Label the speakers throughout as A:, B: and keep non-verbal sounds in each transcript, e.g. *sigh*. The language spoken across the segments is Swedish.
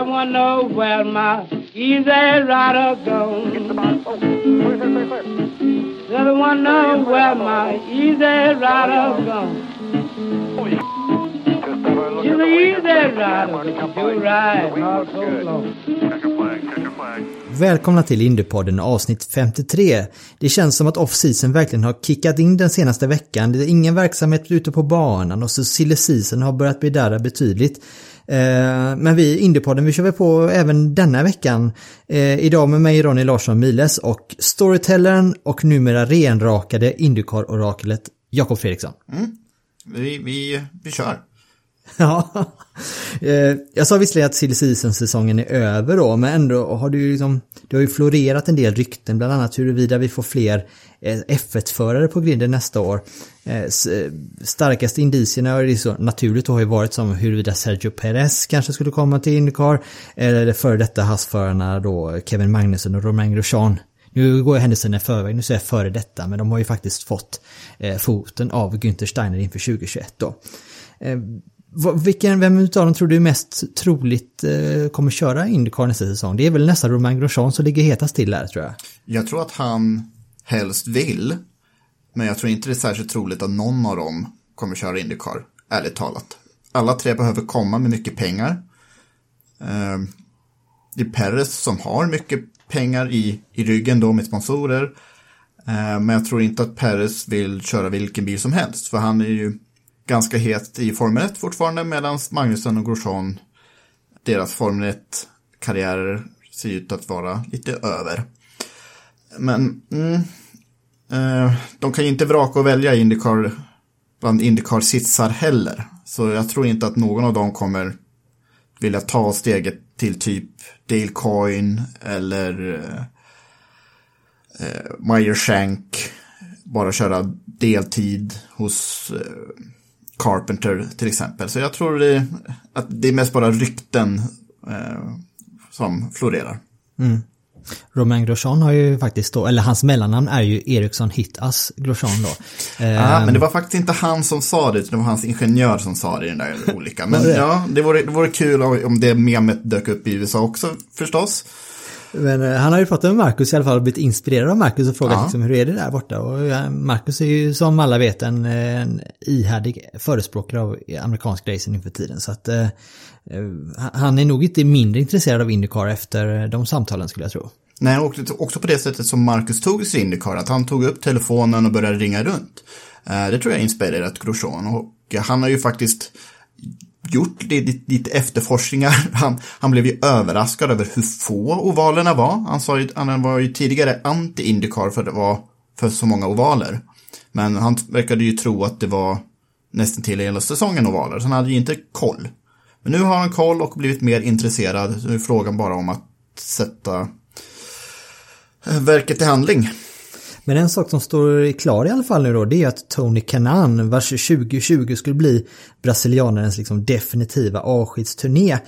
A: I wonder where my easy rider gone. Said I wonder where my easy rider gone. You're the easy rider, you ride not so long.
B: Välkomna till Indiepodden avsnitt 53. Det känns som att off-season verkligen har kickat in den senaste veckan. Det är ingen verksamhet ute på banan och så silly season har börjat bli där betydligt. Eh, Men vi, Indiepodden, vi kör väl på även denna veckan. Eh, Idag med mig Ronny Larsson Miles och storytellern och numera renrakade Indycar-oraklet Jakob Fredriksson.
C: Vi, vi, vi kör. *laughs*
B: Ja, Eh, jag sa visserligen att silly season-säsongen är över då, men ändå har ju liksom, det har ju florerat en del rykten, bland annat huruvida vi får fler eh, F1-förare på grinden nästa år. Eh, eh, starkaste indicierna, och det är så naturligt, har ju varit som huruvida Sergio Perez kanske skulle komma till Indycar, eller före detta hastförarna då Kevin Magnussen och Romain Grosjean. Nu går jag händelserna i förväg, nu säger jag före detta, men de har ju faktiskt fått foten av Günther Steiner inför 2021 då. Vilken, vem utav dem tror du är mest troligt eh, kommer köra Indycar nästa säsong? Det är väl nästan Romain Grosjean som ligger hetast till här tror jag.
C: Jag tror att han helst vill, men jag tror inte det är särskilt troligt att någon av dem kommer köra Indycar, ärligt talat. Alla tre behöver komma med mycket pengar. Eh, Det är Perez som har mycket pengar i, i ryggen då med sponsorer. Eh, Men jag tror inte att Perez vill köra vilken bil som helst, för han är ju ganska het i Formel 1 fortfarande, medan Magnusson och Grosjean, deras Formel 1-karriärer ser ut att vara lite över. Men mm, eh, de kan ju inte vraka och välja Indycar bland Indycar-sitsar heller. Så jag tror inte att någon av dem kommer vilja ta steget till typ Dale Coyne eller eh, eh, Meyer Shank. Bara köra deltid hos eh, Carpenter till exempel. Så jag tror det, att det är mest bara rykten eh, som florerar.
B: Romain Grosjean har ju faktiskt då, eller hans mellannamn är ju Ericsson Hittas Grosjean då.
C: Ja, men det var faktiskt inte han som sa det, utan det var hans ingenjör som sa det i den där olika. Men ja, det vore, det vore kul om det memet dök upp i USA också förstås.
B: Men eh, han har ju pratat med Marcus i alla fall och blivit inspirerad av Marcus och frågat
C: Ja.
B: liksom, hur är det där borta? Och eh, Marcus är ju som alla vet en, eh, en ihärdig förespråkare av amerikansk racing inför tiden. Så att eh, han är nog inte mindre intresserad av Indycar efter de samtalen skulle jag tro.
C: Nej, och också på det sättet som Marcus tog sig Indycar, att han tog upp telefonen och började ringa runt. Det tror jag inspirerat Grosjean och han har ju faktiskt gjort lite, lite efterforskningar. *laughs* Han, han blev ju överraskad över hur få ovalerna var. Han, sa ju, han var ju tidigare anti-Indycar för att det var för så många ovaler. Men han verkade ju tro att det var nästan till hela säsongen ovaler, så han hade ju inte koll. Men nu har han koll och blivit mer intresserad, nu är frågan bara om att sätta eh, verket i handling.
B: Men en sak som står klar i alla fall nu då, det är att Tony Kanan, vars 2020 skulle bli brasilianerens liksom definitiva avskedsturné. Eh,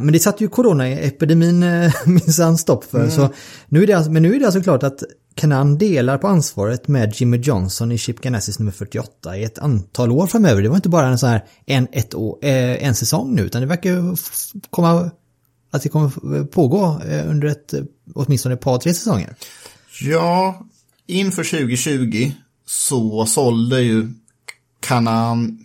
B: men det satte ju coronaepidemin eh, *laughs* minsann stopp för. Så nu är det, alltså- men nu är det alltså klart att Kanan delar på ansvaret med Jimmy Johnson i Chip Ganassis nummer 48 i ett antal år framöver. Det var inte bara en så här en, ett år, eh, en säsong nu, utan det verkar komma att det kommer pågå eh, under ett, eh, åtminstone ett par, tre säsonger.
C: Ja, inför 2020 så sålde ju Kanan,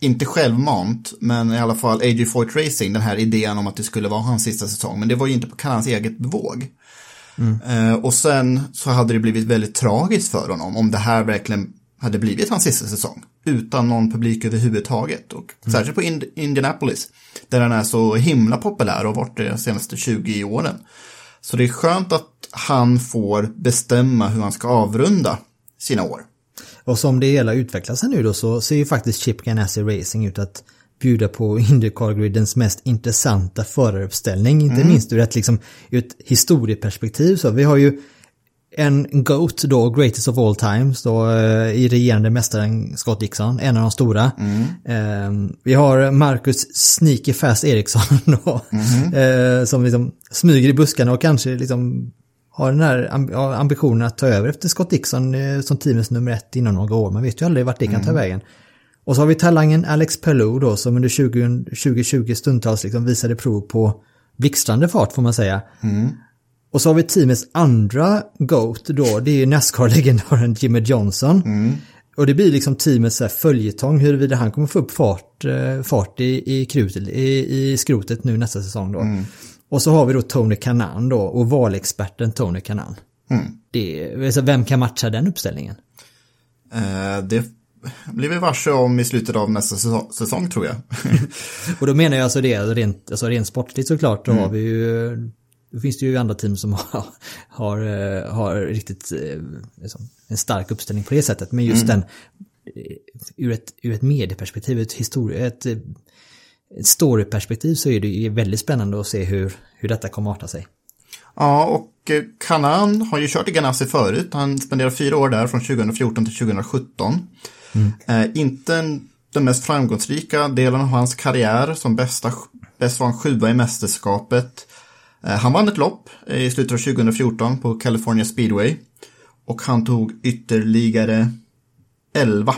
C: inte självmant, men i alla fall AJ Foyt Racing, den här idén om att det skulle vara hans sista säsong. Men det var ju inte på Kanans eget bevåg. Eh, och sen så hade det blivit väldigt tragiskt för honom om det här verkligen hade blivit hans sista säsong. Utan någon publik överhuvudtaget. Och särskilt på Ind Indianapolis. Där han är så himla populär och varit det de senaste 20 åren. Så det är skönt att han får bestämma hur han ska avrunda sina år.
B: Och som det hela utvecklar sig nu då så ser ju faktiskt Chip Ganassi Racing ut att bjuda på Indycar-gridens mest intressanta föraruppställning. Inte minst ur ett, liksom, ur ett historieperspektiv. Så vi har ju en GOAT då, Greatest of All Times då, eh, i regerande mästaren Scott Dixon, en av de stora. Eh, vi har Marcus Sneaky Fast Eriksson *laughs* då, eh, som liksom smyger i buskarna och kanske liksom har den här ambitionen att ta över efter Scott Dixon eh, som teamets nummer ett inom några år. Man vet ju aldrig vart det kan ta vägen. Och så har vi talangen Alex Pelou då som under 20, 2020 stundtals liksom visade prov på blixtrande fart får man säga. Och så har vi teamets andra GOAT då, det är ju Nascar-legendaren Jimmy Johnson. Och det blir liksom teamets följetong huruvida han kommer få upp fart, eh, fart i, i, krutet, i, i skrotet nu nästa säsong då. Och så har vi då Tony Kanan då och valexperten Tony Kanan. Det, är- alltså, vem kan matcha den uppställningen?
C: Eh, det blir vi varse om i slutet av nästa säsong, säsong tror jag. *laughs*
B: Och då menar jag alltså det rent, alltså rent sportligt såklart. Då har vi ju, då finns det ju andra team som *laughs* har, har, eh, har riktigt eh, liksom, en stark uppställning på det sättet. Men just den, eh, ur ett, ur ett medieperspektiv, ett, histori- ett, ett storyperspektiv så är det väldigt spännande att se hur, hur detta kommer att arta sig.
C: Ja, och Kanan har ju kört i Ganassi förut. Han spenderade fyra år där från 2014 till 2017. Eh, inte en, den mest framgångsrika delen av hans karriär. Som bästa, bäst var han sjua i mästerskapet. Eh, han vann ett lopp i slutet av 2014 på California Speedway. Och han tog ytterligare 11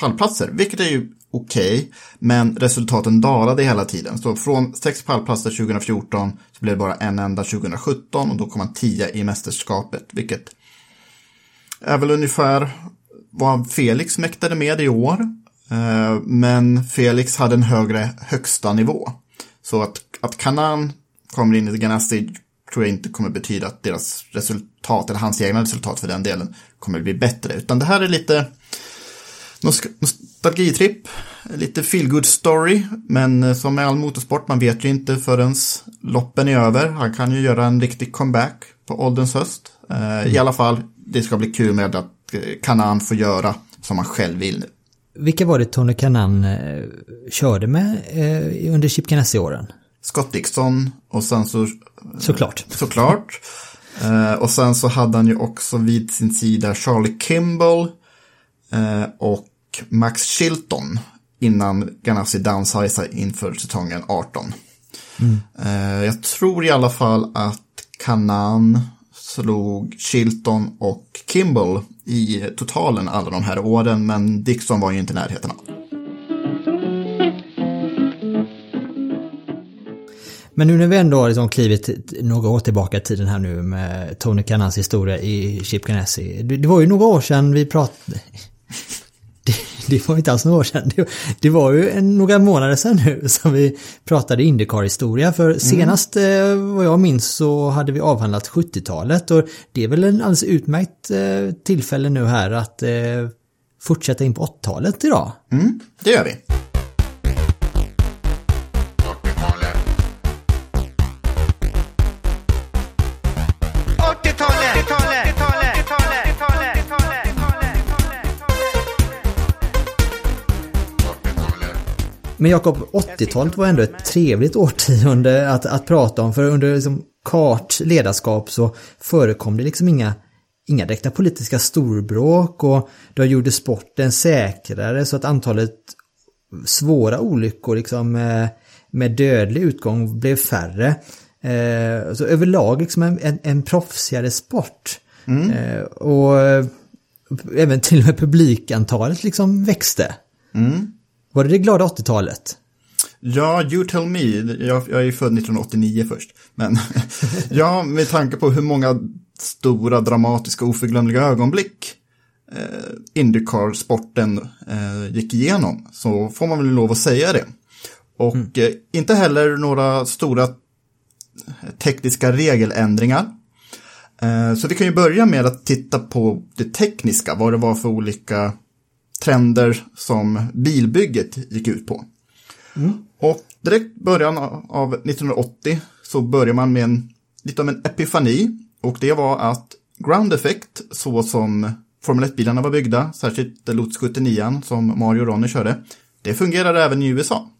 C: pallplatser, vilket är ju okej, men resultaten dalade hela tiden. Så från sex pallplatser 2014 så blev det bara en enda 2017 och då kom han 10 i mästerskapet, vilket är väl ungefär vad Felix mäktade med i år. Eh, men Felix hade en högre högsta nivå. Så att, att Kanan kommer in i Ganassi tror jag inte kommer betyda att deras resultat, eller hans egna resultat för den delen, kommer bli bättre. Utan det här är lite Nost- nostalgitripp, lite feelgood story, men eh, som med all motorsport, man vet ju inte förrän loppen är över. Han kan ju göra en riktig comeback på ålderns höst. Eh, I alla fall, det ska bli kul med att eh, Kanan får göra som han själv vill nu.
B: Vilka var det Tony Kanan körde med under Chip Ganassi-åren?
C: Scott Dixon och sen så
B: Såklart.
C: såklart. Eh, och sen så hade han ju också vid sin sida Charlie Kimball eh, och Max Chilton innan Ganassi downsizade inför säsongen 18. Eh, jag tror i alla fall att Kanan slog Chilton och Kimball i totalen alla de här åren, men Dixon var ju inte i närheten av.
B: Men nu när vi ändå har liksom klivit några år tillbaka i tiden här nu med Tony Kanans historia i Chip Ganassi. Det, det var ju några år sedan vi pratade... *laughs* Det, det var inte alls några år sedan. Det, det var ju en, några månader sedan nu *laughs* som vi pratade Indycar-historia. För senast eh, vad jag minns så hade vi avhandlat 70-talet och det är väl en alldeles utmärkt eh, tillfälle nu här att eh, fortsätta in på 80-talet idag.
C: Mm, det gör vi.
B: Men Jakob, 80-talet var ändå ett trevligt årtionde att, att prata om. För under liksom Kart ledarskap så förekom det liksom inga, inga direkta politiska storbråk och då gjorde sporten säkrare så att antalet svåra olyckor liksom med, med dödlig utgång blev färre. Eh, så överlag liksom en, en, en proffsigare sport. Eh, och eh, även till och med publikantalet liksom växte. Var det det glada 80-talet?
C: Ja, you tell me. Jag, jag är född 1989 först. Men *laughs* ja, med tanke på hur många stora, dramatiska, oförglömliga ögonblick eh, Indycar-sporten eh, gick igenom så får man väl lov att säga det. Och eh, inte heller några stora tekniska regeländringar. Eh, Så vi kan ju börja med att titta på det tekniska, vad det var för olika trender som bilbygget gick ut på. Och direkt början av 1980 så börjar man med en, lite av en epifani och det var att ground effect, så som Formel 1-bilarna var byggda, särskilt Lotus 79 som Mario och Ronny körde, det fungerade även i USA.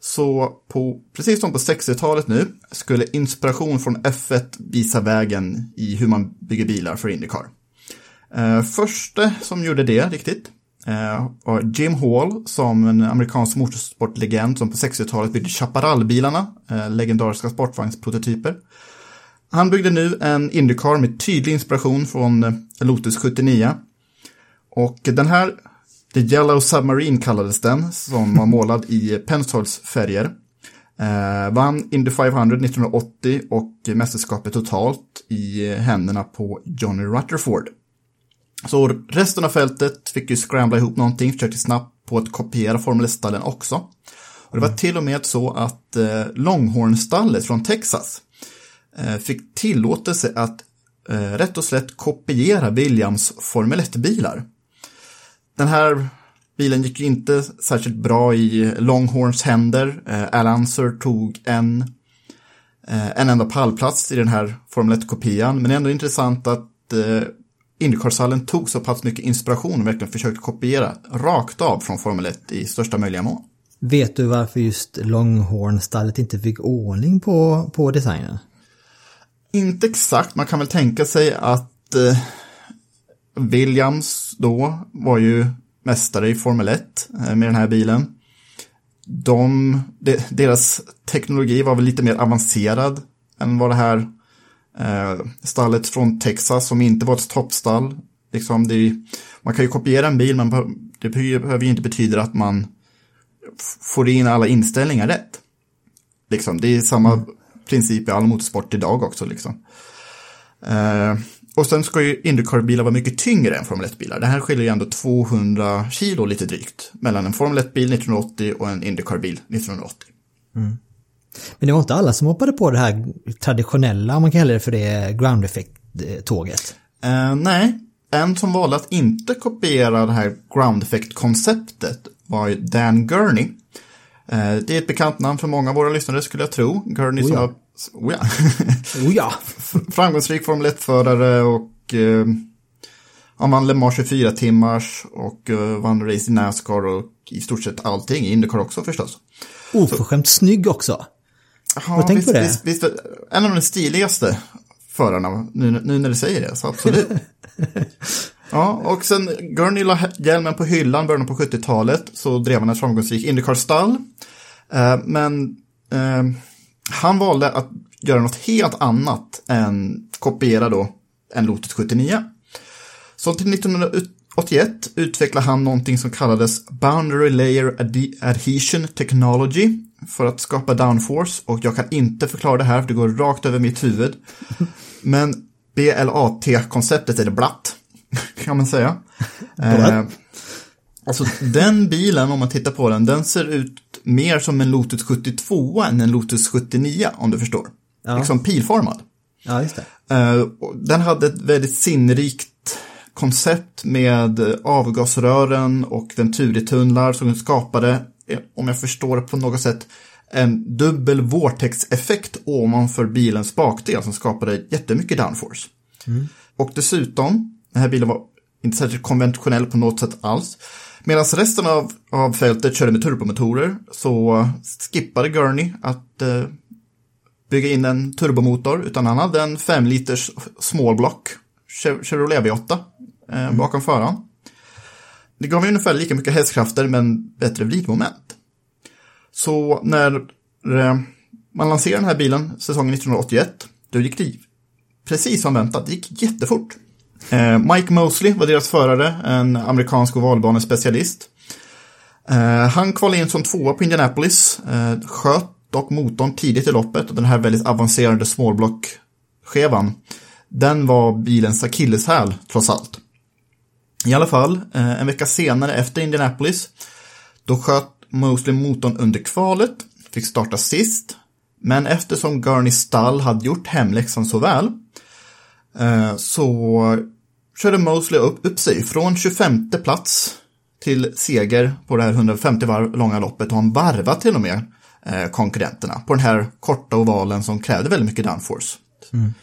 C: Så på, precis som på 60-talet nu skulle inspiration från F1 visa vägen i hur man bygger bilar för Indycar. Eh, första som gjorde det riktigt eh, Jim Hall som en amerikansk motorsportlegend som på 60-talet byggde Chaparral-bilarna, eh, legendariska sportvagnsprototyper. Han byggde nu en Indycar med tydlig inspiration från eh, Lotus 79. Och den här, The Yellow Submarine kallades den, som var målad i Penstars färger. Eh, vann Indy 500 1980 och mästerskapet totalt i eh, händerna på Johnny Rutherford. Så resten av fältet fick ju scrambla ihop någonting, försökte snabbt på att kopiera Formel 1-stallen också. Och det var till och med så att eh, Longhorn-stallet från Texas eh, fick tillåtelse att eh, rätt och slätt kopiera Williams Formel 1-bilar. Den här bilen gick ju inte särskilt bra i Longhorns händer. Eh, Al Unser tog en, eh, en enda pallplats i den här Formel 1-kopian, men det är ändå intressant att Indycar-stallen tog så pass mycket inspiration och verkligen försökte kopiera rakt av från Formel 1 i största möjliga mån.
B: Vet du varför just Longhorn-stallet inte fick ordning på, på designen?
C: Inte exakt, man kan väl tänka sig att eh, Williams då var ju mästare i Formel 1 eh, med den här bilen. De, de, deras teknologi var väl lite mer avancerad än vad det här stallet från Texas som inte var ett toppstall. Liksom det, man kan ju kopiera en bil men det behöver ju inte betyda att man får in alla inställningar rätt. Liksom, det är samma princip i all motorsport idag också. Liksom. Eh, och sen ska ju Indycar-bilar vara mycket tyngre än Formel 1-bilar. Det här skiljer ju ändå 200 kilo lite drygt mellan en Formel 1-bil 1980 och en Indycar-bil 1980.
B: Men det var inte alla som hoppade på det här traditionella, om man kan kalla det för det, ground effect-tåget.
C: Eh, nej, en som valde att inte kopiera det här ground effect-konceptet var Dan Gurney. Eh, det är ett bekant namn för många av våra lyssnare skulle jag tro. Gurney
B: Oh
C: som
B: ja.
C: var oh ja. *laughs*
B: Oh ja!
C: framgångsrik Formel 1-förare och eh, han vann Le Mans 24 timmars och eh, vann race i Nascar och i stort sett allting, i Indycar också förstås.
B: Oförskämt snygg också.
C: Ja,
B: tänkt på det?
C: Visst, visst, en av de stiligaste förarna, nu, nu när du säger det, så absolut. *laughs* ja, och sen Gurney la hjälmen på hyllan början på 70-talet, så drev han ett framgångsrik Indycar-stall. Eh, men eh, han valde att göra något helt annat än kopiera då en Lotus 79. Så till 1981 utvecklade han någonting som kallades Boundary Layer Ad- Adhesion Technology för att skapa downforce och jag kan inte förklara det här för det går rakt över mitt huvud. *laughs* Men BLAT-konceptet är det blatt, *laughs* kan man säga. Eh, alltså den bilen, om man tittar på den, den ser ut mer som en Lotus 72 än en Lotus 79, om du förstår.
B: Ja.
C: Liksom pilformad.
B: Ja, just det.
C: Eh, Den hade ett väldigt sinnrikt koncept med avgasrören och venturitunnlar som skapade, eh, om jag förstår det på något sätt, en dubbel vortex-effekt ovanför bilens bakdel som skapade jättemycket downforce. Och dessutom, den här bilen var inte särskilt konventionell på något sätt alls. Medan resten av, av fältet körde med turbomotorer så skippade Gurney att eh, bygga in en turbomotor, utan han hade en 5 liters small block Chev- Chevrolet V8 eh, bakom föraren. Det gav ungefär lika mycket hästkrafter men bättre vridmoment. Så när eh, man lanserade den här bilen säsongen 1981, då gick det precis som väntat, det gick jättefort. Eh, Mike Mosley var deras förare, en amerikansk ovalbanespecialist. Eh, han kvalade in som tvåa på Indianapolis, eh, sköt dock motorn tidigt i loppet och den här väldigt avancerade smallblock-skevan, den var bilens akilleshäl trots allt. I alla fall, eh, en vecka senare efter Indianapolis, då sköt Mosley motorn under kvalet, fick starta sist, men eftersom Gurney stall hade gjort hemläxan så väl, eh, så körde Mosley upp, upp sig från 25 plats till seger på det här 150 varv långa loppet och han varvade till och med eh, konkurrenterna på den här korta ovalen som krävde väldigt mycket downforce. Mm.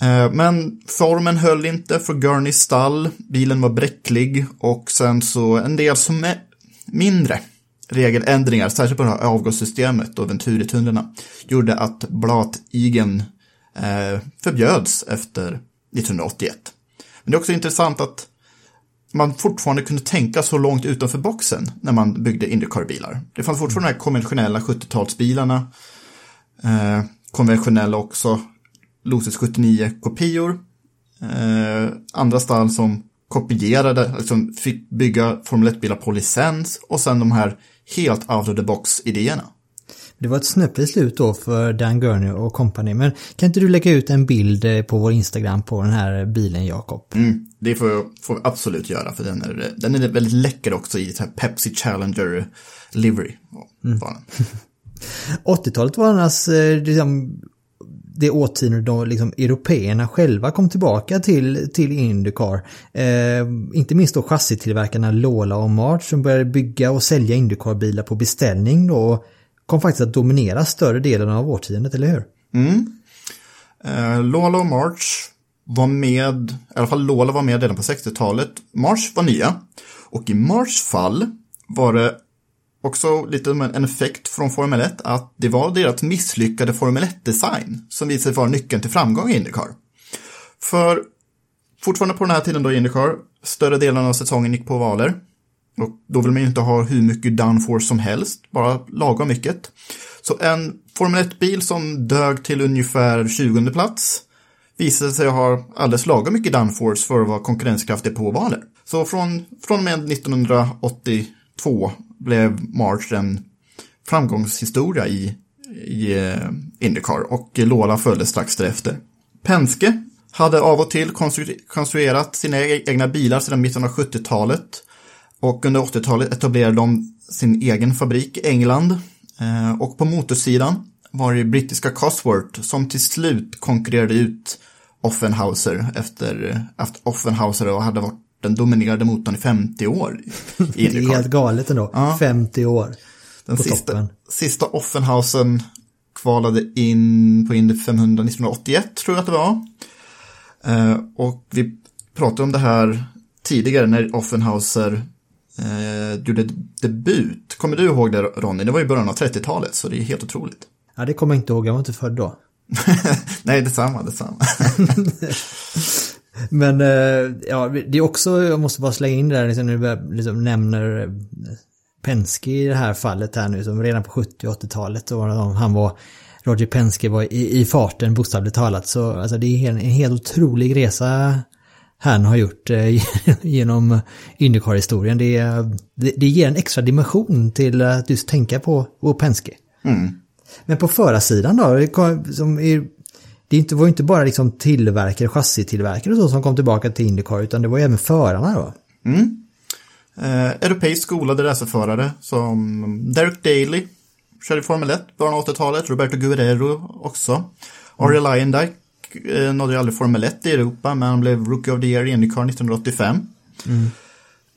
C: Eh, men formen höll inte för Gurneys stall, bilen var bräcklig och sen så en del som är mindre regeländringar, särskilt på det här avgassystemet och Venturi-tunnlarna, gjorde att blatigen eh, förbjöds efter 1981. Men det är också intressant att man fortfarande kunde tänka så långt utanför boxen när man byggde Indycar-bilar. Det fanns fortfarande de här konventionella 70-talsbilarna, eh, konventionella också Lotus 79-kopior, eh, andra stall som kopierade, liksom fick bygga Formel 1-bilar på licens och sen de här helt out of the box-idéerna.
B: Det var ett snöpligt slut då för Dan Gurney och company. Men kan inte du lägga ut en bild eh, på vår Instagram på den här bilen, Jakob?
C: Mm, det får, får vi absolut göra, för den är, den är väldigt läcker också i så Pepsi Challenger livery. Mm. *laughs*
B: 80-talet var annars eh, liksom, det årtionde då liksom européerna själva kom tillbaka till, till Indycar. Eh, inte minst då chassitillverkarna Lola och March som började bygga och sälja Indycar-bilar på beställning då kom faktiskt att dominera större delen av årtiondet, eller hur?
C: Mm. Eh, Lola och March var med, i alla fall Lola var med redan på 60-talet. March var nya. Och i Marchs fall var det också lite en effekt från Formel 1 att det var deras misslyckade Formel 1-design som visade sig vara nyckeln till framgång i Indycar. För fortfarande på den här tiden då i Indycar, större delen av säsongen gick på valer. Och då vill man ju inte ha hur mycket downforce som helst, bara lagom mycket. Så en Formel 1-bil som dög till ungefär 20 plats visade sig ha alldeles lagom mycket downforce för att vara konkurrenskraftig på ovaler. Så från, från och med 1982 blev March en framgångshistoria i, i eh, Indycar och Lola följde strax därefter. Penske hade av och till konstruerat sina e-, egna bilar sedan mitten av 70-talet och under 80-talet etablerade de sin egen fabrik i England. Eh, och på motorsidan var det brittiska Cosworth som till slut konkurrerade ut Offenhauser efter, att Offenhauser och hade varit den dominerade motorn i 50 år.
B: I *laughs* det är helt galet ändå. Ja. 50 år.
C: Den sista, sista Offenhausen kvalade in på Indy 500 1981 tror jag att det var. Eh, och vi pratade om det här tidigare när Offenhauser eh, gjorde debut. Kommer du ihåg det Ronny? Det var i början av 30-talet så det är helt otroligt.
B: Ja, det kommer jag inte ihåg. Jag var inte född då. *laughs*
C: Nej, detsamma, detsamma. *laughs*
B: Men eh, ja, det är också, jag måste bara slänga in det där liksom, när du liksom nämner eh, Penske i det här fallet här nu, som redan på 70 och 80-talet, han var Roger Penske var i, i farten bokstavligt talat. Så alltså, det är en, en helt otrolig resa han har gjort eh, *laughs* genom Indycar-historien. Det, det, det, ger en extra dimension till att just tänka på, på Penske. Mm. Men på förarsidan då, som är det var inte bara liksom tillverkare, chassitillverkare och så som kom tillbaka till Indycar utan det var ju även förarna då.
C: Mm. Eh, europeiskt skolade racerförare som Derek Daly körde Formel 1 början av 80-talet, Roberto Guerrero också. Mm. Ari Lyondike eh, nådde ju aldrig Formel 1 i Europa men han blev Rookie of the Year i Indycar 1985. Mm.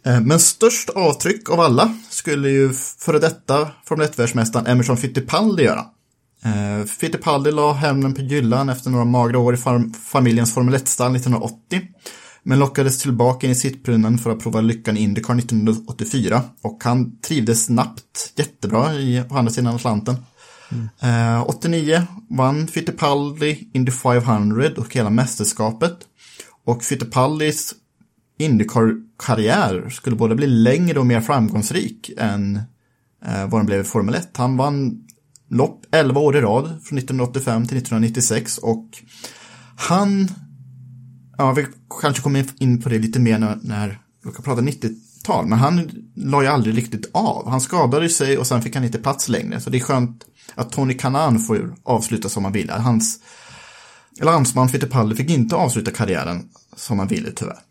C: Eh, men störst avtryck av alla skulle ju före detta Formel 1-världsmästaren Emerson Fittipaldi göra. Eh, Fittipaldi la hämnden på gyllan efter några magra år i fam familjens Formel 1-stall 1980. Men lockades tillbaka in i sittbrunnen för att prova lyckan i Indycar 1984. Och han trivdes snabbt jättebra i, på andra sidan Atlanten. Mm. Eh, 89 vann Fittipaldi Indy 500 och hela mästerskapet. Och Fittipaldis Indycar-karriär skulle både bli längre och mer framgångsrik än eh, vad den blev i Formel 1. Han vann lopp 11 år i rad från 1985 till 1996 och han, ja vi kanske kommer in på det lite mer när, när vi kan prata 90-tal, men han la ju aldrig riktigt av. Han skadade sig och sen fick han inte plats längre, så det är skönt att Tony Kanan får avsluta som han ville. Hans landsman Fittipaldi fick inte avsluta karriären som han ville tyvärr.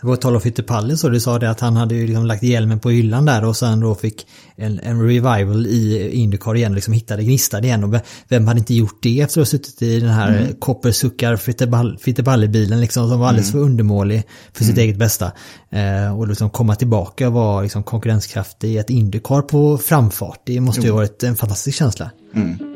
B: Går och tala om Fittipalli så du sa det att han hade ju liksom lagt hjälmen på hyllan där och sen då fick en, en revival i Indycar igen och liksom hittade gnistade igen och vem hade inte gjort det efter att ha suttit i den här mm. koppersuckar Fittipalli-bilen liksom som var alldeles för undermålig för sitt eget bästa. Eh, och liksom komma tillbaka och vara liksom konkurrenskraftig i ett Indycar på framfart. Det måste ju ha varit en fantastisk känsla.
C: Mm.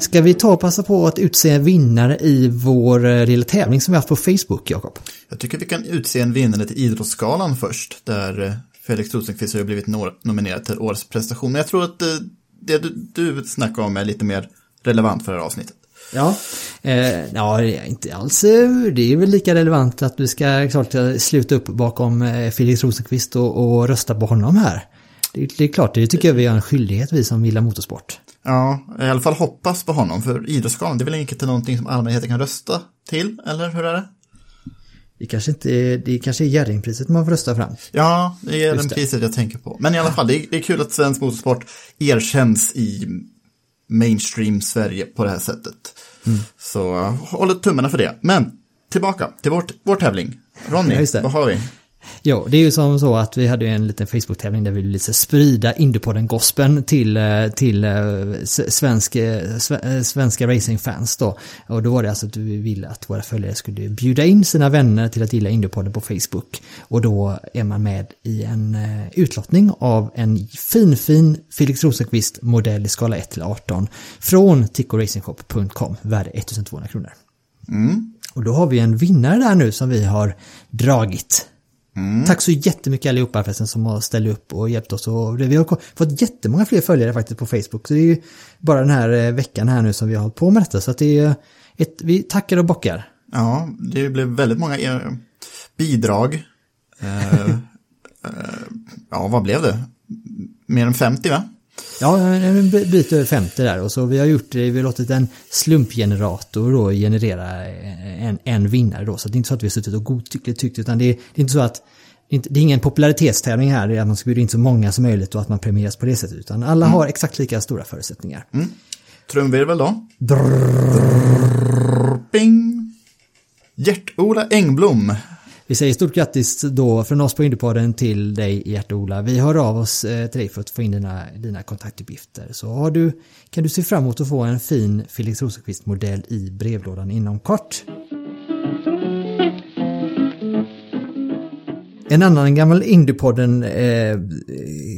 B: Ska vi ta och passa på att utse en vinnare i vår eh, lilla tävling som vi haft på Facebook, Jakob?
C: Jag tycker vi kan utse en vinnare till Idrottsgalan först, där eh, Felix Rosenqvist har blivit nominerad till årets prestation. Men jag tror att eh, det du, du snackar om är lite mer relevant för det här avsnittet.
B: Ja, eh, ja, inte alls. Det är väl lika relevant att du ska klart sluta upp bakom Felix Rosenqvist och, och rösta på honom här. Det, det, är klart, det tycker jag vi har en skyldighet, vi som gillar motorsport.
C: Ja, i alla fall hoppas på honom, för Idrottsgalan, det är väl inte någonting som allmänheten kan rösta till, eller hur är det?
B: Det kanske inte är, det kanske är Jerringpriset man får rösta fram.
C: Ja, det är den priset jag tänker på. Men i alla fall, det är, det är kul att svensk motorsport erkänns i mainstream Sverige på det här sättet. Mm. Så håller tummarna för det. Men tillbaka till vårt, vår tävling. Ronny, ja, vad har vi?
B: Ja, det är ju som så att vi hade en liten Facebook-tävling där vi ville sprida Indiepodden gospeln till, eh, till eh, svensk, eh, svenska racingfans då. Och då var det alltså att vi ville att våra följare skulle bjuda in sina vänner till att gilla Indiepodden på Facebook. Och då är man med i en utlottning av en fin, fin Felix Rosenqvist modell i skala 1 till 18 från tickoracingshop.com, värde 1200 kronor.
C: Mm.
B: Och då har vi en vinnare där nu som vi har dragit.
C: Mm.
B: Tack så jättemycket allihopa förresten som har ställt upp och hjälpt oss. Och vi har fått jättemånga fler följare faktiskt på Facebook. Så det är ju bara den här eh, veckan här nu som vi har hållit på med detta. Så att det är ett, vi tackar och bockar.
C: Ja, det blev väldigt många eh, bidrag. Eh, *laughs* eh, ja, vad blev det? Mer än 50 va?
B: Ja, en bit över 50 där. Och så vi har gjort det, vi har låtit en slumpgenerator då generera en, en vinnare då. Så det är inte så att vi har suttit och godtyckligt tyckt, utan det är, det är inte så att det är ingen popularitetstävling här, det är att man ska bjuda in så många som möjligt och att man premieras på det sättet. Utan alla mm. har exakt lika stora förutsättningar.
C: Mm. Trumvirvel då?
B: Drrr.
C: Bing! Gert-Ola Engblom
B: vi säger stort grattis då från oss på Indiepodden till dig Gert-Ola. Vi hör av oss eh, till dig för att få in dina, dina kontaktuppgifter. Så har du, kan du se fram emot att få en fin Felix Rosenqvist-modell i brevlådan inom kort. En annan gammal Indiepodden eh,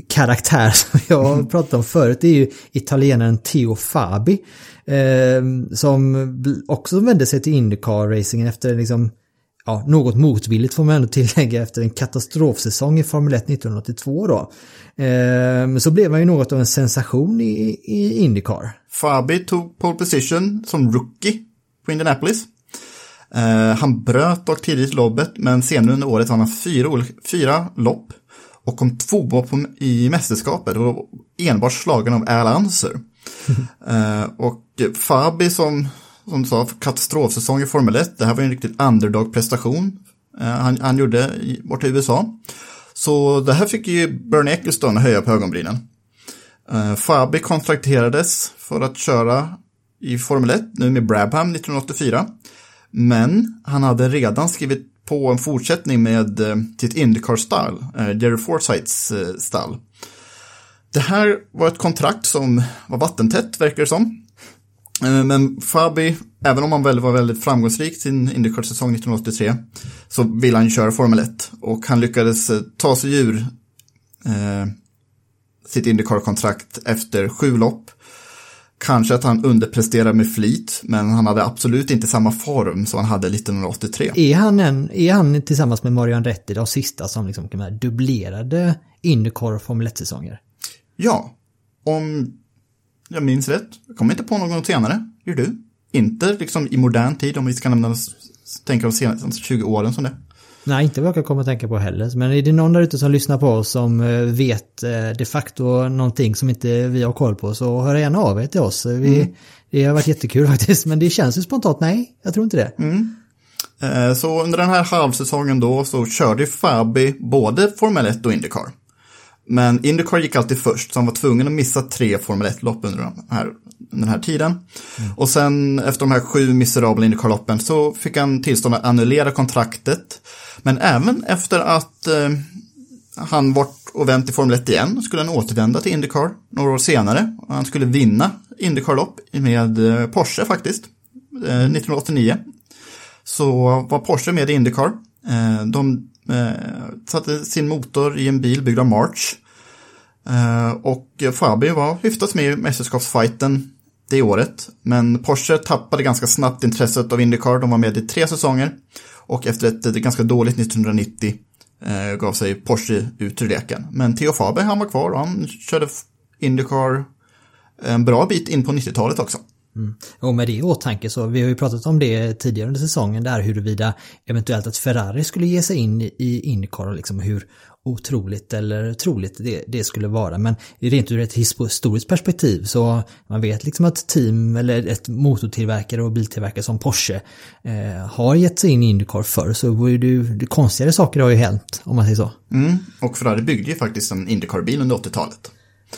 B: karaktär *laughs* som jag har pratat om förut är ju italienaren Theo Fabi. Eh, som också vände sig till Indycar-racingen efter liksom ja, något motvilligt får man ändå tillägga efter en katastrofsäsong i Formel 1 1982 då. Eh, så blev han ju något av en sensation i, i Indycar.
C: Fabi tog pole position som rookie på Indianapolis. Eh, han bröt dock tidigt loppet, men senare under året vann han fyra, fyra lopp och kom tvåa i mästerskapet och enbart slagen av Al Unser. *laughs* eh, och Fabi som som du sa, katastrofsäsong i Formel 1. Det här var en riktigt underdog-prestation eh, han, han gjorde borta i USA. Så det här fick ju Bernie Ecclestone höja på ögonbrynen. Eh, Fabi kontrakterades för att köra i Formel 1, nu med Brabham 1984. Men han hade redan skrivit på en fortsättning med eh, sitt Indycar-stall, Jerry Forsyths stall. Det här var ett kontrakt som var vattentätt, verkar det som. Eh, men Fabi, även om han väl var väldigt framgångsrik sin Indycar-säsong 1983, så ville han köra Formel 1. Och han lyckades eh, ta sig ur eh, sitt Indycar-kontrakt efter sju lopp. Kanske att han underpresterade med flit, men han hade absolut inte samma form som han hade 1983.
B: Är han, en, är han tillsammans med Marian Rätti de sista som liksom dubblerade Indycar Formel 1-säsonger?
C: Ja, om jag minns rätt. Jag kommer inte på någon senare. Gör du? Inte liksom i modern tid om vi ska nämna, tänka de senaste 20 åren som det.
B: Nej, inte vad jag komma att tänka på heller. Men är det någon där ute som lyssnar på oss som eh, vet eh, de facto någonting som inte vi har koll på så hör gärna av er till oss. Vi, mm. Det har varit jättekul *laughs* faktiskt, men det känns ju spontant nej, jag tror inte det.
C: Mm. Eh, så under den här halvsäsongen då så körde Fabi både Formel 1 och Indycar. Men Indycar gick alltid först, så han var tvungen att missa tre Formel 1-lopp under, de här, den här tiden. Mm. Och sen efter de här sju miserabla Indycar-loppen så fick han tillstånd att annullera kontraktet. Men även efter att eh, han varit och vänt i Formel 1 igen skulle han återvända till Indycar några år senare. Och han skulle vinna Indycar-lopp med eh, Porsche faktiskt, eh, 1989. Så var Porsche med i Indycar. Eh, de Eh, satte sin motor i en bil byggd av March. Eh, och Fabio var hyfsat med i mästerskapsfighten det året. Men Porsche tappade ganska snabbt intresset av Indycar. De var med i tre säsonger. Och efter ett, ett ganska dåligt 1990 eh, gav sig Porsche ut ur leken. Men Theo Faber han var kvar och han körde Indycar en bra bit in på 90-talet också.
B: Mm. Och med det i åtanke så, vi har ju pratat om det tidigare under säsongen där huruvida eventuellt att Ferrari skulle ge sig in i Indycar och liksom hur otroligt eller troligt det, det skulle vara. Men rent ur ett historiskt perspektiv så man vet liksom att team eller ett motortillverkare och biltillverkare som Porsche eh, har gett sig in i Indycar förr så var ju det, konstigare saker har ju hänt om man säger så.
C: Mm. Och Ferrari byggde ju faktiskt en Indycar-bil under 80-talet.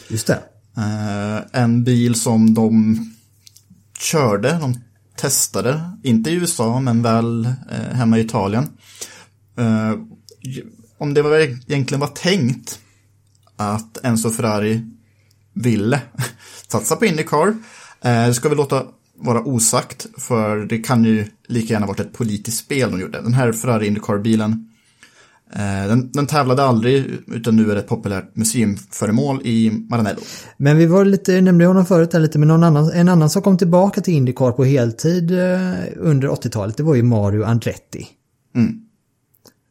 B: Just det.
C: Eh, en bil som de körde, de testade, inte i USA men väl eh, hemma i Italien. Eh, om det var, egentligen var tänkt att Enzo Ferrari ville *laughs* satsa på Indycar, eh, ska vi låta vara osagt för det kan ju lika gärna varit ett politiskt spel de gjorde. Den här Ferrari Indycar-bilen den, den tävlade aldrig, utan nu är det ett populärt museumföremål i Maranello.
B: Men vi var lite, nämnde honom förut, här lite med någon annan, en annan som kom tillbaka till Indycar på heltid eh, under 80-talet, det var ju Mario Andretti. Mm.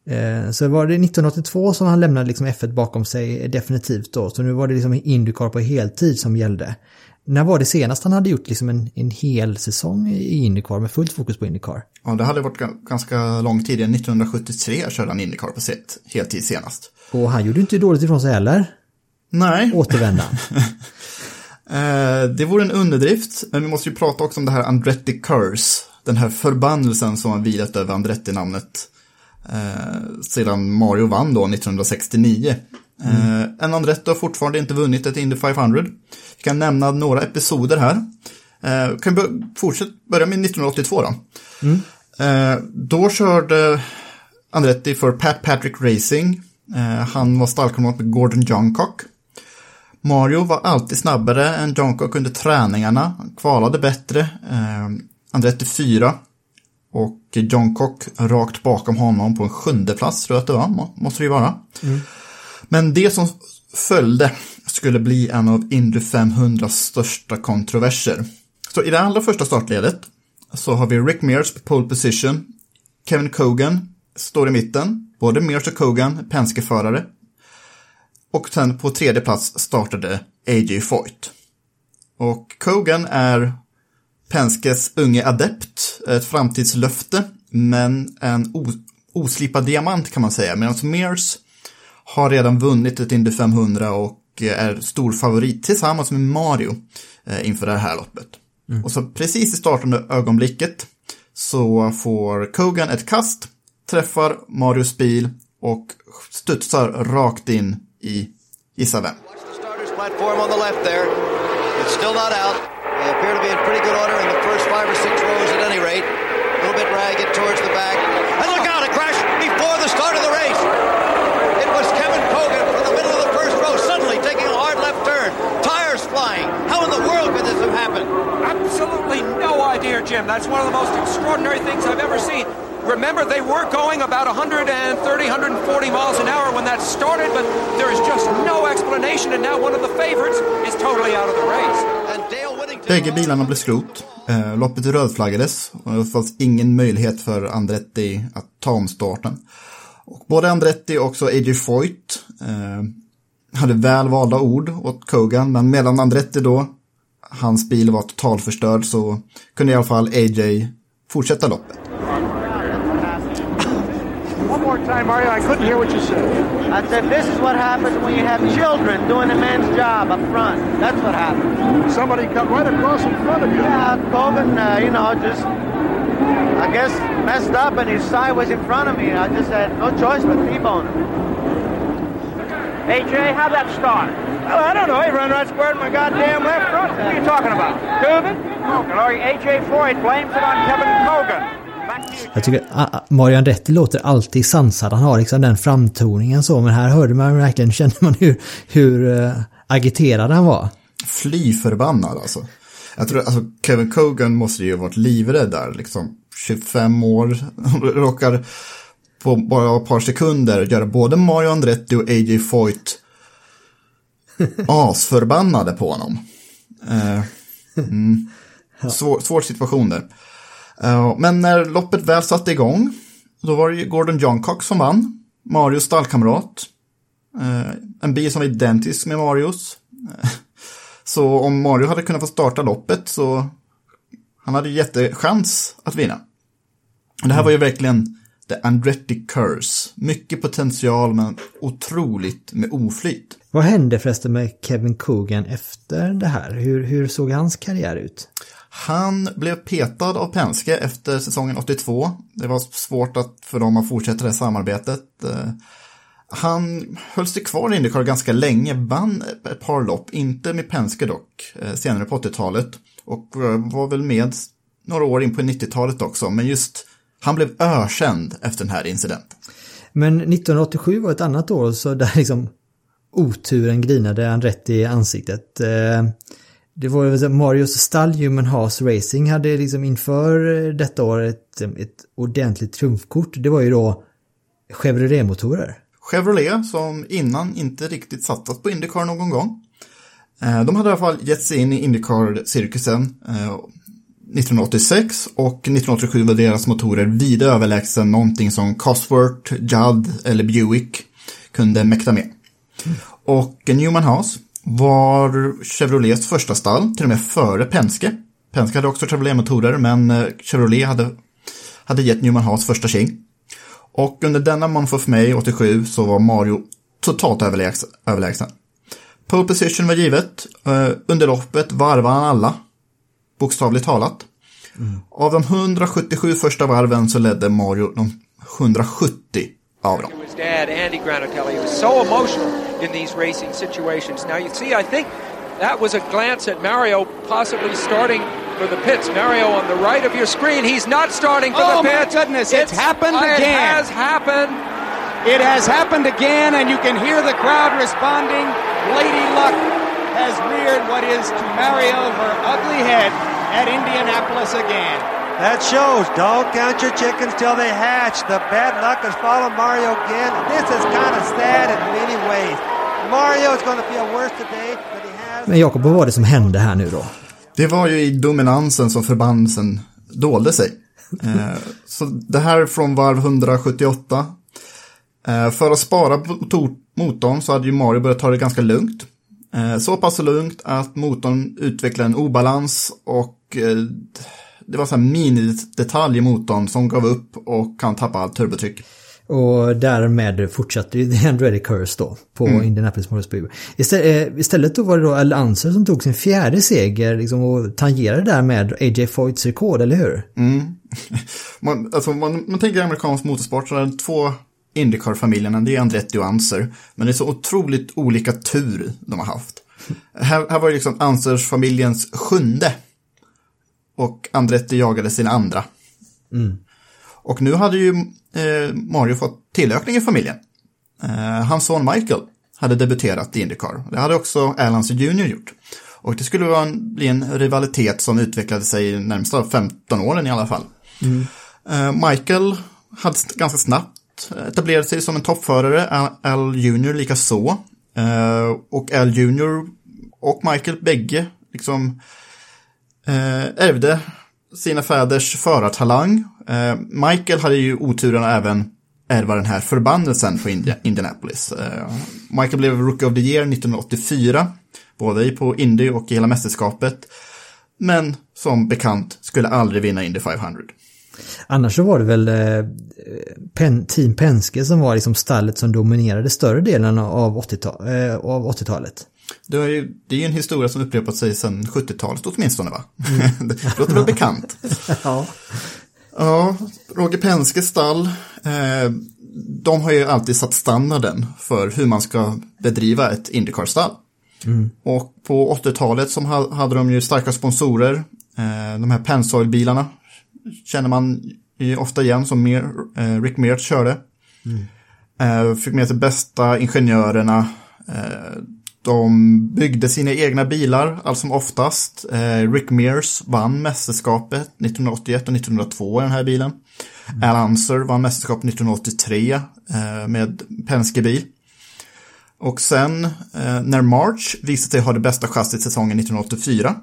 B: Eh, så var det 1982 som han lämnade liksom F1 bakom sig definitivt då, så nu var det liksom Indycar på heltid som gällde. När var det senast han hade gjort liksom en, en hel säsong i Indycar med fullt fokus på Indycar?
C: Ja, det hade varit ganska lång tid. 1973 körde han Indycar på sitt heltid senast.
B: Och han gjorde inte dåligt ifrån sig heller.
C: Nej.
B: Återvända. *laughs*
C: eh, det vore en underdrift, men vi måste ju prata också om det här Andretti Curse. Den här förbannelsen som har vilat över Andretti-namnet eh, sedan Mario vann då 1969. Mm. Eh, en Andretti har fortfarande inte vunnit ett Indy 500. Vi kan nämna några episoder här. Eh, kan vi fortsätta, börja med 1982 då. Mm. Eh, då körde Andretti för Pat Patrick Racing. Eh, han var stallkamrat med Gordon Johncock. Mario var alltid snabbare än Johncock under träningarna. Han kvalade bättre. Eh, Andretti 4. Och Johncock rakt bakom honom på en sjunde plats tror jag att det var. Måste det ju vara. Mm. Men det som följde skulle bli en av Indy 500 största kontroverser. Så i det allra första startledet så har vi Rick Mears på pole position. Kevin Cogan står i mitten. Både Mears och Cogan Penske-förare. Och sen på tredje plats startade A.J. Foyt. Och Cogan är Penskes unge adept, ett framtidslöfte, men en oslipad diamant kan man säga. Medan Mears har redan vunnit ett Indy 500 och är stor favorit tillsammans med Mario eh, inför det här loppet. Mm. Och så precis i startande ögonblicket så får Kogan ett kast, träffar Marios bil och studsar rakt in i, gissa vem? A little bit ragged towards the back. And look out, a crash before the start of the race. It was Kevin Kogan from the middle of the first row, suddenly taking a hard left turn. Tires flying. How in the world could this have happened?
D: Absolutely idea, Jim. That's one of the most extraordinary things I've ever seen. Remember, they were going about 130, 140 miles an hour when that started, but there is just no explanation, and now one of the favorites is totally out of the race.
C: Bägge bilarna blev skrot. Eh, loppet rödflaggades och det fanns ingen möjlighet för Andretti att ta om starten. Och både Andretti och också AJ Foyt eh, hade väl valda ord åt Kogan, men medan Andretti då, hans bil var totalförstörd så kunde i alla fall AJ fortsätta loppet.
E: One more time, Mario. I couldn't hear what you said.
F: I said this is what happens when you have children doing a man's job up front. That's what happens.
E: Somebody cut right across in front of you.
F: Yeah, Coben, uh, you know, just I guess messed up and he's sideways in front of me. I just had no choice but T-bone him. AJ, how'd that start?
A: Well, I don't know. He ran right square in my goddamn left front. What are you talking about? Tubing?
F: Well, AJ Foyt blames it on Kevin Hogan.
B: Jag tycker att Mario Andretti låter alltid sansad. Han har liksom den framtoningen så. Men här hörde man verkligen, *laughs* kände man hur, hur uh, agiterad han var.
C: Fly förbannad alltså. Jag tror, alltså Kevin Cogan måste ju ha varit livrädd där, liksom 25 år, *laughs* råkar på bara ett par sekunder göra både Mario Andretti och AJ Foyt asförbannade på honom. Eh, mm. svår, svår situation där. Eh, men när loppet väl satte igång, då var det ju Gordon Johncock som vann. Marios stallkamrat. Eh, en bil som var identisk med Marios. Så om Mario hade kunnat få starta loppet så han hade jättechans att vinna. Det här var ju verkligen the Andretti curse. Mycket potential men otroligt med oflyt.
B: Vad hände förresten med Kevin Cogan efter det här? Hur, hur såg hans karriär ut?
C: Han blev petad av Penske efter säsongen 82. Det var svårt att, för dem att fortsätta det samarbetet. Eh, Han höll sig kvar i Indycar ganska länge, vann ett par lopp, inte med Penske dock, eh, senare på 80-talet. Och eh, var väl med några år in på 90-talet också, men just han blev ökänd efter den här incidenten.
B: Men 1987 var ett annat år så där liksom oturen grinade han rätt i ansiktet. Eh, Det var ju Marios stall Human Haas Racing hade liksom inför detta år ett, ett ordentligt trumfkort. Det var ju då Chevrolet-motorer.
C: Chevrolet, som innan inte riktigt satsat på Indycar någon gång. Eh, De hade i alla fall gett sig in i Indycar-cirkusen eh, 1986 och 1987 var deras motorer vida överlägsen någonting som Cosworth, Judd eller Buick kunde mäkta med. Och Newman Haas var Chevrolets första stall, till och med före Penske. Penske hade också Chevrolet-motorer, men eh, Chevrolet hade, hade gett Newman Haas första tjing. Och under denna Month of May 87 så var Mario totalt överlägsen. överlägsen. Pole position var givet. Eh, under loppet varvade han alla. Bokstavligt talat. Av de 177 första varven så ledde Mario de 170 av dem.
D: dad, Andy Granatelli. He was so emotional in these racing situations. Now, you see, I think that was a glance at Mario possibly starting for the pits. Mario on the right of your screen. He's not starting for
G: Oh,
D: the
G: my
D: pits.
G: goodness, it's happened again.
D: It
G: again.
D: has happened.
G: It has happened again, and you can hear the crowd responding. Lady Luck has reared what is to Mario her ugly head at Indianapolis again.
H: That shows. Don't count your chickens till they hatch. The bad luck has followed Mario again. This is kind of sad in many ways. Mario is going to feel worse today than he has.
B: Men Jakob, vad var det som hände här nu då?
C: Det var ju i dominansen som förbannelsen dolde sig. *laughs* Eh, så det här är från varv 178. Eh, för att spara motor- motorn så hade ju Mario börjat ta det ganska lugnt. Eh, så pass lugnt att motorn utvecklade en obalans och eh, det var så här minidetalj i motorn som gav upp och kan tappa allt turbotryck.
B: Och därmed fortsatte ju *laughs* The Andretti Curse då på Indianapolis Motor Speedway. Istället, eh, istället då var det då Al Unser som tog sin fjärde seger liksom, och tangerade därmed AJ Foyts rekord, eller hur? *laughs*
C: Man, alltså, man, man tänker amerikansk motorsport så är det två Indycar-familjerna, det är Andretti och Anser. Men det är så otroligt olika tur de har haft. Här, här var ju liksom Ansers-familjens sjunde. Och Andretti jagade sin andra. Och nu hade ju eh, Mario fått tillökning i familjen. Eh, hans son Michael hade debuterat i Indycar. Det hade också Alan Jr gjort. Och det skulle vara en, bli en rivalitet som utvecklade sig de närmsta 15 åren i alla fall. Eh, Michael hade ganska snabbt etablerade sig som en toppförare, Al, Junior Jr lika så. Eh, och Al Jr och Michael bägge liksom eh, ärvde sina fäders förartalang. Eh, Michael hade ju oturen att även ärva den här förbannelsen på Indi- Indianapolis. Eh, Michael blev Rookie of the Year 1984, både på Indy och i hela mästerskapet. Men som bekant skulle aldrig vinna Indy 500.
B: Annars så var det väl eh, Pen, Team Penske som var liksom stallet som dominerade större delen av 80-ta- eh, av 80-talet.
C: Det är, ju, det är ju en historia som upprepat sig sedan 70-talet åtminstone va? *laughs* det låter väl bekant. *laughs*
B: Ja.
C: Ja, Roger Penskes stall. Eh, de har ju alltid satt standarden för hur man ska bedriva ett Indycar-stall. Och på 80-talet så ha- hade de ju starka sponsorer. Eh, de här Pennzoil-bilarna känner man ofta igen som mer, eh, Rick Mears körde. Eh, fick med sig bästa ingenjörerna. Eh, de byggde sina egna bilar allt som oftast. Rick Mears vann mästerskapet 1981 och 1902 i den här bilen. Al Unser vann mästerskapet 1983 eh, med Penske-bil. Och sen när March visade sig ha det bästa chassit säsongen 1984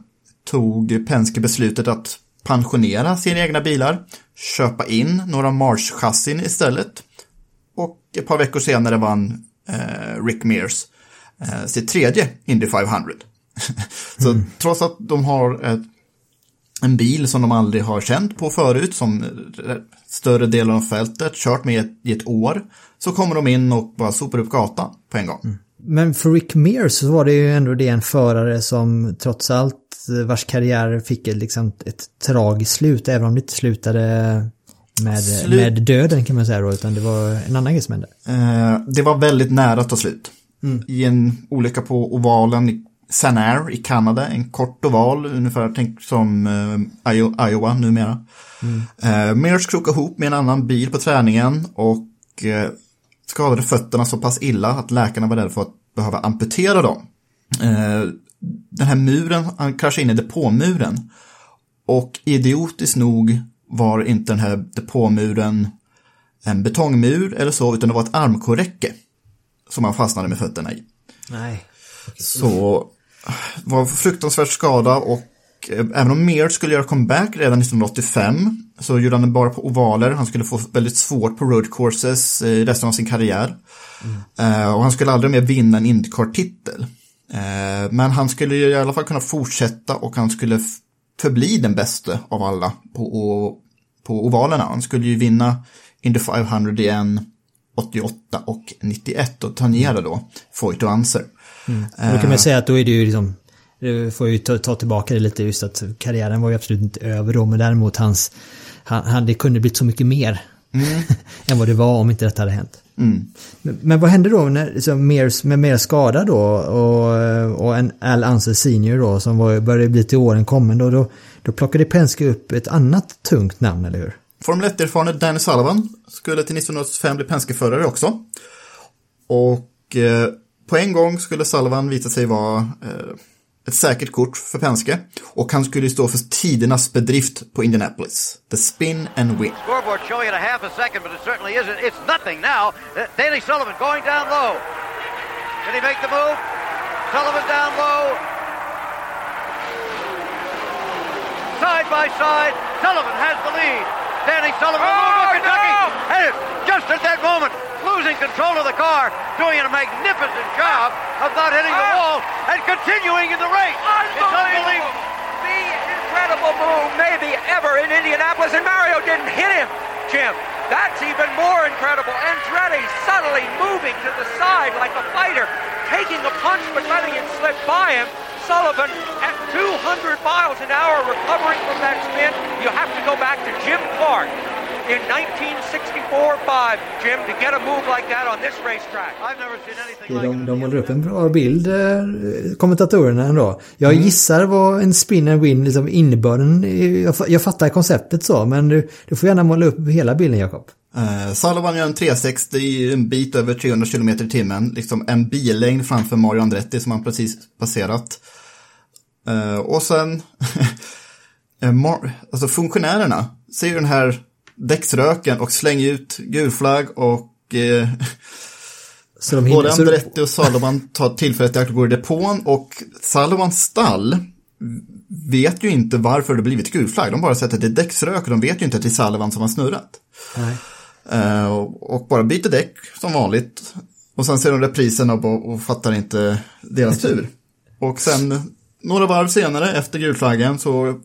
C: tog Penske beslutet att pensionera sina egna bilar, köpa in några March-chassin istället och ett par veckor senare vann eh, Rick Mears eh, sitt tredje Indy 500. *laughs* Så trots att de har ett, en bil som de aldrig har känt på förut, som eh, större delen av fältet, kört med i ett, i ett år, så kommer de in och bara sopar upp gatan på en gång.
B: Men för Rick Mears så var det ju ändå det en förare som trots allt eh, vars karriär fick ett, liksom, ett tragiskt slut, även om det inte slutade med,
C: Slut-
B: med döden kan man säga då, utan det var en annan grej som hände.
C: Eh, det var väldigt nära att ta slut. I en olycka på ovalen i Sanair i Kanada, en kort oval, ungefär tänk som eh, Io- Iowa numera. Eh, Mears krokade ihop med en annan bil på träningen och eh, skadade fötterna så pass illa att läkarna var rädda för att behöva amputera dem. Eh, den här muren, han kraschade in i depåmuren. Och idiotiskt nog var inte den här depåmuren en betongmur eller så, utan det var ett armkorräcke som han fastnade med fötterna i.
B: Nej.
C: Så var fruktansvärt skada och även om Mears skulle göra comeback redan 1985 så gjorde han det bara på ovaler. Han skulle få väldigt svårt på road courses i resten av sin karriär. Eh, och han skulle aldrig mer vinna en Indycar-titel. Eh, men han skulle i alla fall kunna fortsätta och han skulle förbli den bästa av alla på, på ovalerna. Han skulle ju vinna Indy 500 igen 88 och 91 och tangera då Foyt och Anser.
B: Och då kan man säga att då är det ju liksom, får jag ju ta, ta tillbaka det lite just att karriären var ju absolut inte över då, men däremot hans, han, han det kunde blivit så mycket mer *laughs* än vad det var om inte detta hade hänt. Men, men vad hände då när, liksom, mer, med mer skada då och, och en Al Unser Senior då som var, började bli till åren kommande och då, då plockade Penske upp ett annat tungt namn, eller hur?
C: Formel 1-erfarne Danny Sullivan skulle till 1985 bli Penske-förare också. Och eh, på en gång skulle Sullivan visa sig vara eh, ett säkert kort för Penske. Och han skulle stå för tidernas bedrift på Indianapolis. The spin and win.
F: Scoreboard showing it a half a second, but it certainly isn't. It's nothing now. Uh, Danny Sullivan going down low. Can he make the move? Sullivan down low. Side by side, Sullivan has the lead. Danny Sullivan
D: Oh,
F: over Kentucky.
D: no!
F: And just at that moment, losing control of the car, doing a magnificent job of not hitting the wall and continuing in the race. It's unbelievable.
D: The incredible move maybe ever in Indianapolis, and Mario didn't hit him, Jim. That's even more incredible. Andretti subtly moving to the side like a fighter, taking a punch but letting it slip by him. Sullivan at 200 miles an hour recovering from that spin. You have to go back to Jim Clark in 1964-5, Jim, to get a move like that on this racetrack.
F: I've never seen anything like
B: De, de målar upp en bra bild, eh, kommentatorerna ändå. Jag gissar vad en spin and win, liksom innebörden, jag, jag fattar konceptet så, men du, du får gärna måla upp hela bilden Jakob.
C: Eh, Sullivan gör en 360 en bit över 300 km i timmen. Liksom en billängd framför Mario Andretti som han precis passerat. Eh, och sen, *laughs* eh, Mar- alltså funktionärerna ser den här däcksröken och slänger ut gulflagg och eh, *laughs*
B: Så de
C: både Andretti och Sullivan tar tillfället i akt och går i depån och Sullivans stall vet ju inte varför det blivit gulflagg. De bara sett att det är däcksrök och de vet ju inte att det är Sullivan som har snurrat. Eh, och, och bara byter däck som vanligt. Och sen ser de reprisen och, och fattar inte deras tur. *laughs* Och sen några varv senare efter gulflaggen så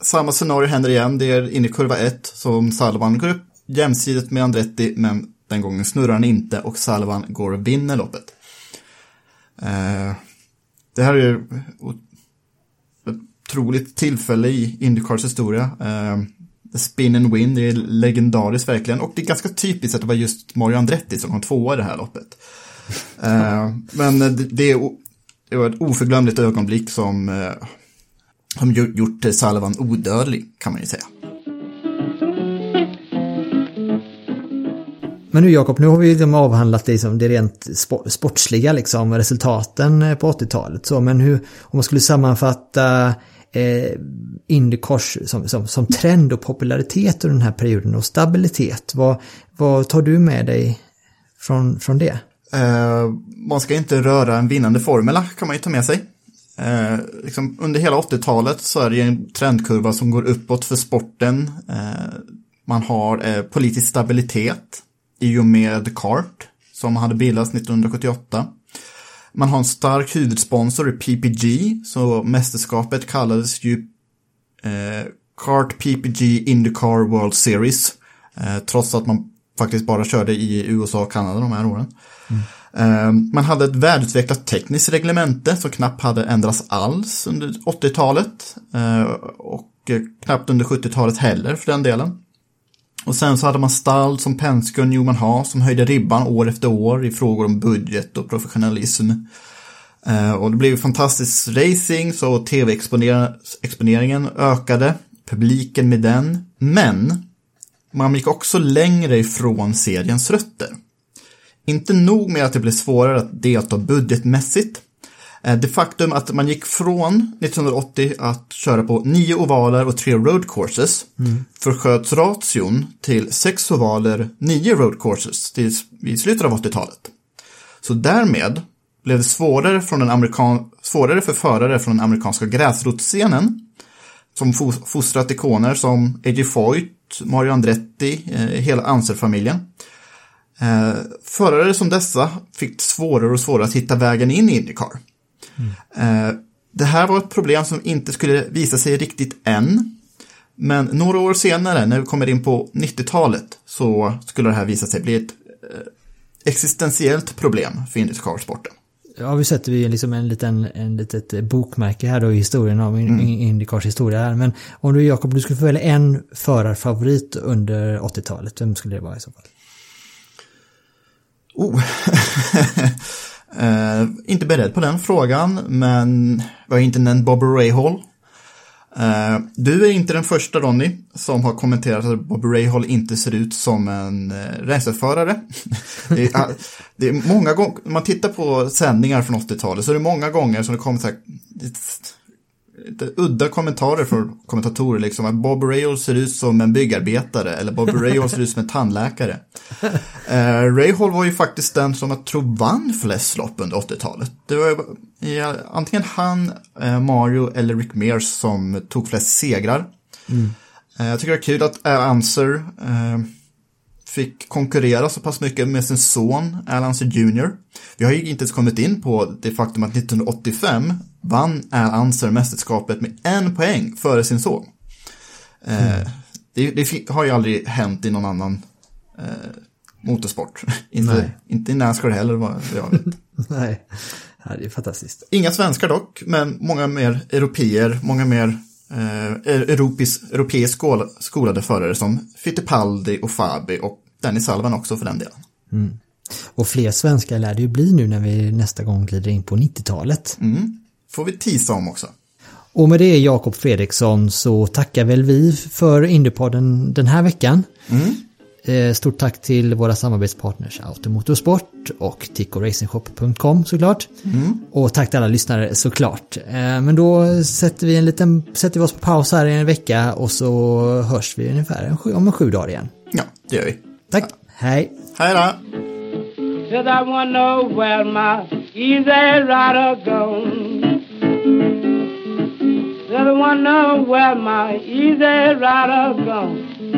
C: samma scenario händer igen. Det är inne i kurva 1 som Salvan går upp jämsides med Andretti men den gången snurrar han inte och Salvan går och vinner loppet. Eh, det här är ett otroligt tillfälle i Indycars historia. Eh, The Spin and Win, det är legendariskt verkligen. Och det är ganska typiskt att det var just Mario Andretti som kom tvåa i det här loppet. Eh, men det, det, är, det var ett oförglömligt ögonblick som, eh, som gjort Sullivan odödlig, kan man ju säga.
B: Men nu Jakob, nu har vi liksom avhandlat det, liksom, det rent sportsliga, liksom, resultaten på 80-talet. Så, men hur, om man skulle sammanfatta eh, Indycars som, som, som trend och popularitet under den här perioden och stabilitet, vad, vad tar du med dig från, från det?
C: Eh, man ska inte röra en vinnande formula kan man ju ta med sig. Eh, liksom under hela 80-talet så är det en trendkurva som går uppåt för sporten. Eh, man har eh, politisk stabilitet i och med CART som hade bildats 1978. Man har en stark huvudsponsor i PPG, så mästerskapet kallades ju eh, CART PPG Indycar World Series. Eh, trots att man faktiskt bara körde i USA och Kanada de här åren. Mm. Ehm, man hade ett välutvecklat tekniskt reglemente som knappt hade ändrats alls under 80-talet. Eh, och knappt under 70-talet heller för den delen. Och sen så hade man stall som Penske och Newman Haas som höjde ribban år efter år i frågor om budget och professionalism. Eh, och det blev fantastisk racing så tv-exponeringen ökade, publiken med den. Men man gick också längre ifrån seriens rötter. Inte nog med att det blev svårare att delta budgetmässigt, eh, det faktum att man gick från 1980 att köra på nio ovaler och tre road courses mm. försköts ration till sex ovaler, nio road courses till, slutet av 80-talet. Så därmed blev det svårare, från den amerikan svårare för förare från den amerikanska gräsrotsscenen som fostrat ikoner som A.J. Foyt, Mario Andretti, eh, hela Anser-familjen. Eh, förare som dessa fick svårare och svårare att hitta vägen in i Indycar. Mm. Det här var ett problem som inte skulle visa sig riktigt än. Men några år senare, när vi kommer in på 90-talet, så skulle det här visa sig bli ett eh, existentiellt problem för Indycar-sporten.
B: Ja, vi sätter vi liksom en liten en litet bokmärke här då i historien av mm. Indycars historia här. Men om du Jakob, du skulle få välja en förarfavorit under 80-talet, vem skulle det vara i så fall?
C: Oh. Uh, *laughs* inte beredd på den frågan, men vi har inte nämnt Bobby Rahal. Uh, eh, du är inte den första Ronny som har kommenterat att Bobby Rahal inte ser ut som en uh, racerförare. *laughs* det, är, det är många gånger, om man tittar på sändningar från 80-talet så är det många gånger som det kommer så här, lite udda kommentarer från kommentatorer, liksom att Bob Rahal ser ut som en byggarbetare eller Bob *laughs* Rahal ser ut som en tandläkare. Eh, Rahal var ju faktiskt den som jag tror vann flest lopp under 80-talet. Det var ja, antingen han, eh, Mario eller Rick Mears som tog flest segrar. Mm. Eh, jag tycker det är kul att Al Anser eh, fick konkurrera så pass mycket med sin son Al Anser Jr. Vi har ju inte ens kommit in på det faktum att 1985 vann Al Anser mästerskapet med en poäng före sin son. Eh, mm. det, det, har ju aldrig hänt i någon annan eh, motorsport. *laughs* inte, inte i Nascar heller vad jag vet. *laughs*
B: Nej, det är fantastiskt.
C: Inga svenskar dock, men många mer europeer, många mer eh, europis, europeiskt skolade förare som Fittipaldi och Fabi och Dennis Salvan också för den delen.
B: Mm. Och fler svenskar lär det ju bli nu när vi nästa gång glider in på 90-talet.
C: Mm. Får vi tisa om också.
B: Och med det Jakob Fredriksson så tackar väl vi för Indypodden den här veckan. Mm. Eh, stort tack till våra samarbetspartners Automotorsport och tickoracingshop.com såklart. Mm. Och tack till alla lyssnare såklart. Eh, men då sätter vi, en liten, sätter vi oss på paus här i en vecka och så hörs vi ungefär om en sju dagar igen.
C: Ja, det gör vi.
B: Tack. Ja. Hej.
C: Hej då. Cause I wanna know where my easy rider gone. Cause I wanna know where my easy rider gone.